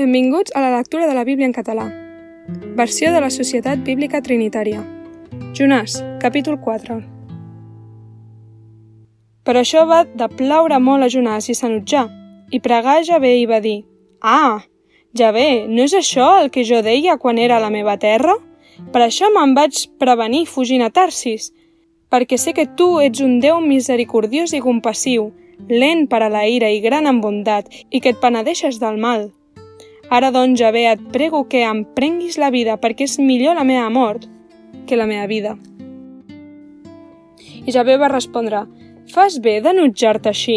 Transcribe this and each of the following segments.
Benvinguts a la lectura de la Bíblia en català. Versió de la Societat Bíblica Trinitària. Jonàs, capítol 4. Per això va de plaure molt a Jonàs i s'enutjar, i pregar a Javé i va dir «Ah, Javé, no és això el que jo deia quan era a la meva terra? Per això me'n vaig prevenir fugint a Tarsis, perquè sé que tu ets un Déu misericordiós i compassiu, lent per a la ira i gran en bondat, i que et penedeixes del mal. Ara, doncs, Javé, et prego que em prenguis la vida perquè és millor la meva mort que la meva vida. I Javé va respondre, fas bé d'enutjar-te així?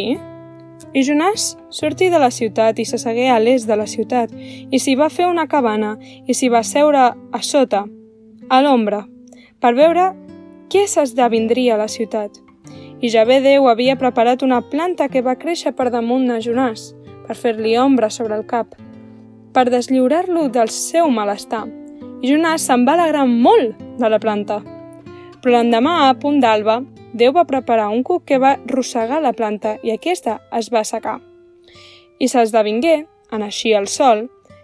I Jonàs sortí de la ciutat i s'assegué a l'est de la ciutat i s'hi va fer una cabana i s'hi va seure a sota, a l'ombra, per veure què s'esdevindria a la ciutat. I Javé Déu havia preparat una planta que va créixer per damunt de Jonàs, per fer-li ombra sobre el cap per deslliurar-lo del seu malestar, i Jonàs se'n va alegrar molt de la planta. Però l'endemà, a punt d'alba, Déu va preparar un cuc que va rossegar la planta i aquesta es va assecar. I s'esdevingué, en així el sol,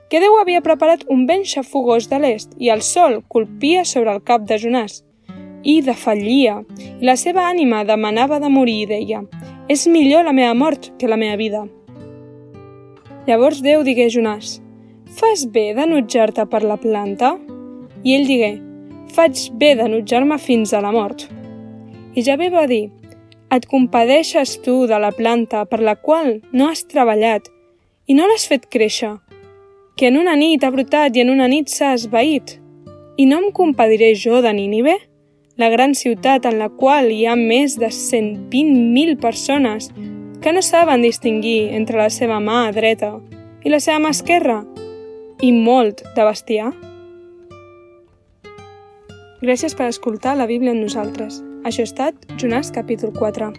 que Déu havia preparat un vent xafogós de l'est i el sol colpia sobre el cap de Jonàs. I defallia, i la seva ànima demanava de morir i deia «És millor la meva mort que la meva vida». Llavors Déu digué a Jonàs fas bé d'enutjar-te per la planta? I ell digué, faig bé d'enutjar-me fins a la mort. I Javé va dir, et compadeixes tu de la planta per la qual no has treballat i no l'has fet créixer, que en una nit ha brotat i en una nit s'ha esvaït. I no em compadiré jo de Nínive, la gran ciutat en la qual hi ha més de 120.000 persones que no saben distingir entre la seva mà dreta i la seva mà esquerra, i molt de bestiar? Gràcies per escoltar la Bíblia amb nosaltres. Això ha estat Jonàs capítol 4.